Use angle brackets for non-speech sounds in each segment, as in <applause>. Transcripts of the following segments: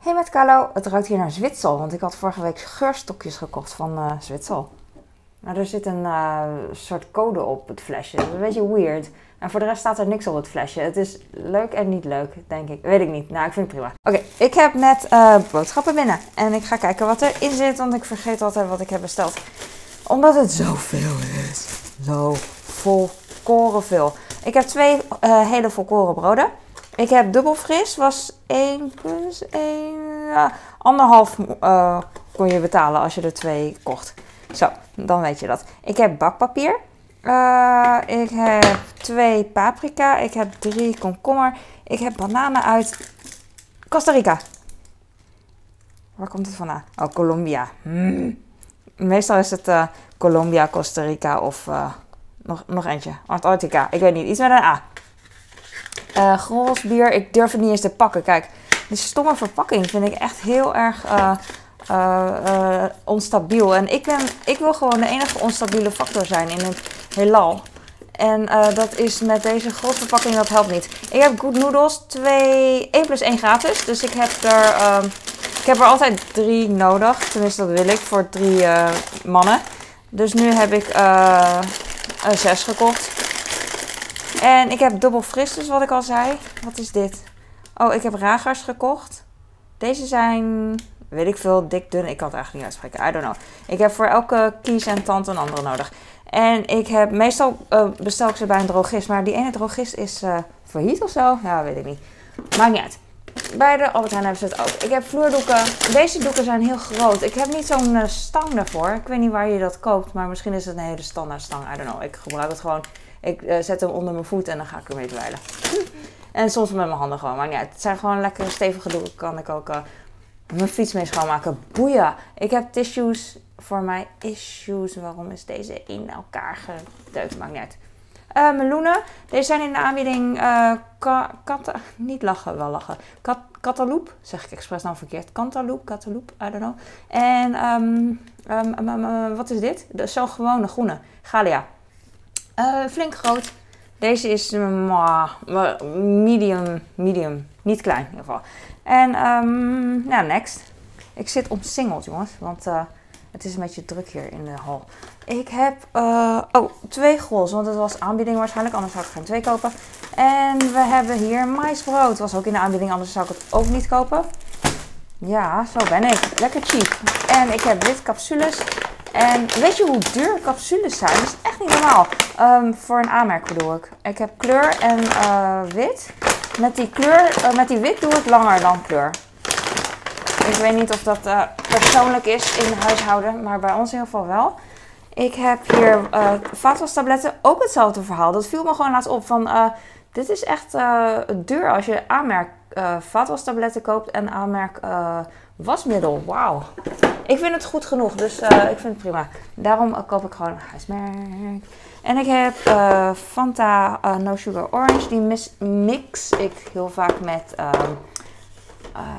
Hey met Carlo, het ruikt hier naar Zwitsal, want ik had vorige week geurstokjes gekocht van uh, Zwitsal. Maar er zit een uh, soort code op het flesje, dat is een beetje weird. En voor de rest staat er niks op het flesje. Het is leuk en niet leuk, denk ik. Weet ik niet. Nou, ik vind het prima. Oké, ik heb net uh, boodschappen binnen. En ik ga kijken wat erin zit, want ik vergeet altijd wat ik heb besteld. Omdat het zoveel is. Zo volkoren veel. Ik heb twee hele volkoren broden. Ik heb dubbel fris, was 1 plus 1, ja, anderhalf uh, kon je betalen als je er twee kocht. Zo, dan weet je dat. Ik heb bakpapier. Uh, ik heb twee paprika. Ik heb drie komkommer. Ik heb bananen uit Costa Rica. Waar komt het vandaan? Oh, Colombia. Mm. Meestal is het uh, Colombia, Costa Rica of nog, nog eentje. Antarctica. Ik weet niet. Iets met een A. Uh, bier, ik durf het niet eens te pakken. Kijk, die stomme verpakking vind ik echt heel erg uh, uh, onstabiel. En ik, ben, ik wil gewoon de enige onstabiele factor zijn in het heelal. En dat is met deze grote verpakking, dat helpt niet. Ik heb Good Noodles 2, 1 plus 1 gratis. Dus ik heb er, ehm, ik heb er altijd drie nodig. Tenminste, dat wil ik voor drie mannen. Dus nu heb ik 6 gekocht. En ik heb dubbel fris, dus wat ik al zei. Wat is dit? Oh, ik heb ragers gekocht. Deze zijn, weet ik veel, dik, dun. Ik kan het eigenlijk niet uitspreken. I don't know. Ik heb voor elke kies en tand een andere nodig. En ik heb, meestal uh, bestel ik ze bij een drogist. Maar die ene drogist is uh, failliet of zo. Ja, weet ik niet. Maakt niet uit. Bij de Albert Heijn hebben ze het ook. Ik heb vloerdoeken. Deze doeken zijn heel groot. Ik heb niet zo'n uh, stang daarvoor. Ik weet niet waar je dat koopt. Maar misschien is het een hele standaard stang. I don't know. Ik gebruik het gewoon ik uh, zet hem onder mijn voet en dan ga ik ermee dweilen. en soms met mijn handen gewoon. Maar ja, het zijn gewoon lekkere stevige doeken. Kan ik ook uh, mijn fiets mee schoonmaken. Boeien. Ik heb tissues voor mijn issues. Waarom is deze in elkaar gedeukt? Maakt niet. Uh, meloenen. Deze zijn in de aanbieding. Uh, niet lachen, wel lachen. Kat. Zeg ik expres dan verkeerd. Cantaloop, Cataloop, I don't know. En um, um, um, wat is dit? De, zo gewone groene. Galia. Uh, flink groot. Deze is uh, medium, medium. Niet klein in ieder geval. En um, nou, next. Ik zit omsingeld, jongens. Want uh, het is een beetje druk hier in de hal. Ik heb oh, twee grols. Want het was aanbieding waarschijnlijk. Anders zou ik geen twee kopen. En we hebben hier maisbrood. Was ook in de aanbieding. Anders zou ik het ook niet kopen. Ja, zo ben ik. Lekker cheap. En ik heb dit capsules. En weet je hoe duur capsules zijn? Dat is echt niet normaal. Um, voor een aanmerk bedoel ik. Ik heb kleur en uh, wit. Met die, kleur, uh, met die wit doe ik langer dan kleur. Ik weet niet of dat uh, persoonlijk is in huishouden, maar bij ons in ieder geval wel. Ik heb hier uh, vaatwastabletten, ook hetzelfde verhaal. Dat viel me gewoon laatst op van, dit is echt duur als je aanmerk vaatwastabletten koopt en aanmerk wasmiddel. Wauw. Ik vind het goed genoeg, dus uh, ik vind het prima. Daarom koop ik gewoon huismerk. En ik heb uh, Fanta uh, No Sugar Orange. Die mix ik heel vaak met ehm,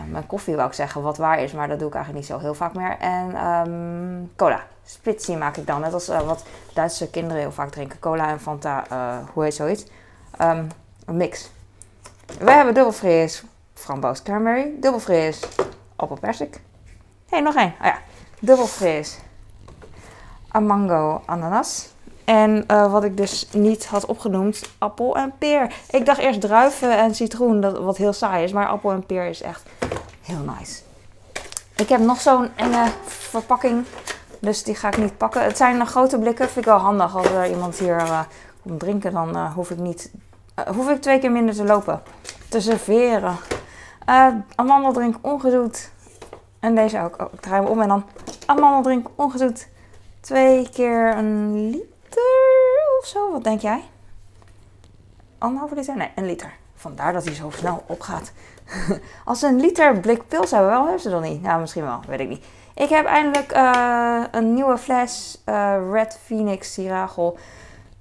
mijn koffie, wou ik zeggen. Wat waar is, maar dat doe ik eigenlijk niet zo heel vaak meer. En um, cola. Spritzy maak ik dan. Net als wat Duitse kinderen heel vaak drinken. Cola en Fanta, hoe heet zoiets? Um, een mix. We hebben dubbel fris framboos cranberry. Dubbel fris appelpersik. Hé, hey, nog één. Oh ja, dubbel fris. Amango ananas. En uh, wat ik dus niet had opgenoemd, appel en peer. Ik dacht eerst druiven en citroen, dat, wat heel saai is. Maar appel en peer is echt heel nice. Ik heb nog zo'n enge verpakking. Dus die ga ik niet pakken. Het zijn grote blikken. Vind ik wel handig. Als er iemand hier uh, komt drinken, dan hoef ik niet... hoef ik twee keer minder te lopen. Te serveren. Uh, amandeldrink ongezoet. En deze ook. Oh, ik draai hem om en dan amandeldrink ongezoet. Twee keer een liter of zo. Wat denk jij? Anderhalve liter? Nee, een liter. Vandaar dat hij zo snel opgaat. <laughs> Als een liter blik pils hebben, wel hebben ze dan niet. Nou, misschien wel. Weet ik niet. Ik heb eindelijk uh, een nieuwe fles uh, Red Phoenix Siragel.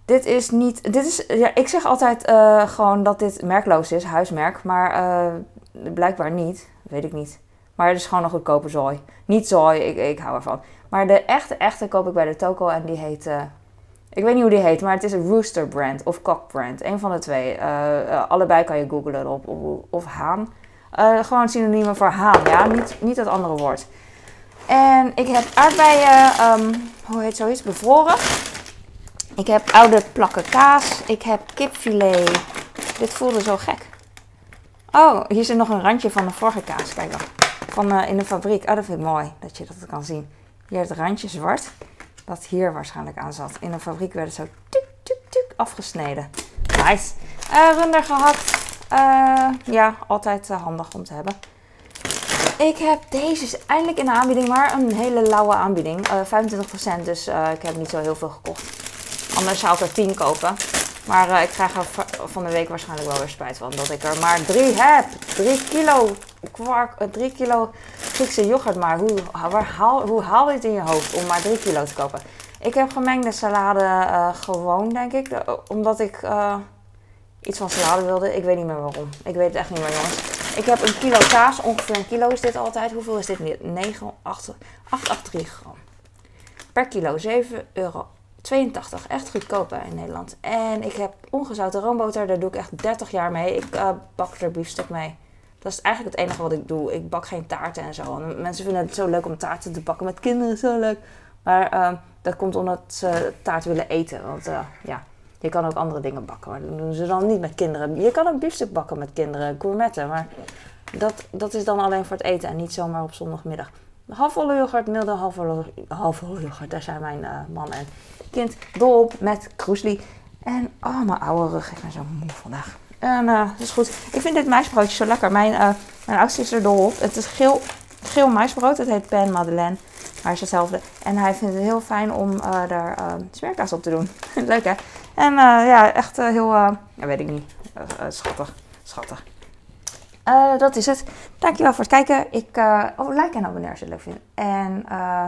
Dit is niet. Dit is. Ja, ik zeg altijd gewoon dat dit merkloos is, huismerk. Maar blijkbaar niet. Weet ik niet. Maar het is gewoon een goedkope zooi. Niet zooi, ik, ik hou ervan. Maar de echte, echte koop ik bij de Toko en die heet... Uh, ik weet niet hoe die heet, maar het is een Rooster brand of Cock brand. Een van de twee. Uh, uh, allebei kan je googlen op. Of, Haan. Gewoon synoniemen voor haan, ja. Niet, niet het andere woord. En ik heb aardbeien, um, hoe heet zoiets, bevroren. Ik heb oude plakken kaas. Ik heb kipfilet. Dit voelde zo gek. Oh, hier zit nog een randje van de vorige kaas. Kijk dan. Van uh, in de fabriek. Oh, dat vind ik mooi dat je dat kan zien. Hier het randje zwart. Dat hier waarschijnlijk aan zat. In de fabriek werd het zo tuk, tuk, tuk afgesneden. Nice. Uh, runder gehakt. Uh, ja, altijd handig om te hebben. Ik heb deze eindelijk in de aanbieding, maar een hele lauwe aanbieding. 25%, dus ik heb niet zo heel veel gekocht. Anders zou ik er 10 kopen. Maar uh, ik krijg er van de week waarschijnlijk wel weer spijt van. Dat ik er maar 3 heb. 3 kilo kwark, 3 eh, kilo Griekse yoghurt. Maar hoe, waar haal, hoe haal je het in je hoofd om maar 3 kilo te kopen? Ik heb gemengde salade uh, gewoon, denk ik. Omdat ik iets van salade wilde. Ik weet niet meer waarom. Ik weet het echt niet meer, jongens. Ik heb een kilo kaas. Ongeveer een kilo is dit altijd. Hoeveel is dit? 9, 8, 8, 8, 3 gram. Per kilo 7 euro 82, echt goedkoop in Nederland. En ik heb ongezouten roomboter, daar doe ik echt 30 jaar mee. Ik uh, bak er biefstuk mee. Dat is eigenlijk het enige wat ik doe. Ik bak geen taarten en zo. En mensen vinden het zo leuk om taarten te bakken met kinderen, zo leuk. Maar uh, dat komt omdat ze taart willen eten. Want uh, ja, je kan ook andere dingen bakken, maar dat doen ze dan niet met kinderen. Je kan een biefstuk bakken met kinderen, gourmetten, maar dat, dat is dan alleen voor het eten en niet zomaar op zondagmiddag. Halfvolle yoghurt, milde halfvolle yoghurt. Daar zijn mijn uh, man en kind dol op met kroesli. En oh, mijn oude rug. Ik ben zo moe vandaag. En uh, dat is goed. Ik vind dit maisbroodje zo lekker. Mijn, uh, mijn oudste is er dol op. Het is geel, geel maisbrood. Het heet Pen Madeleine. Maar is hetzelfde. En hij vindt het heel fijn om daar smeerkaas op te doen. <laughs> Leuk hè? En ja, echt heel, ja, weet ik niet. schattig. Schattig. Uh, dat is het. Dankjewel voor het kijken. Ik, uh, oh, like en abonneer als je het leuk vindt. En uh,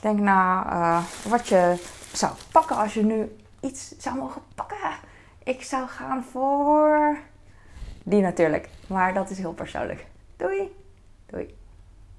denk na wat je zou pakken als je nu iets zou mogen pakken. Ik zou gaan voor die natuurlijk. Maar dat is heel persoonlijk. Doei. Doei.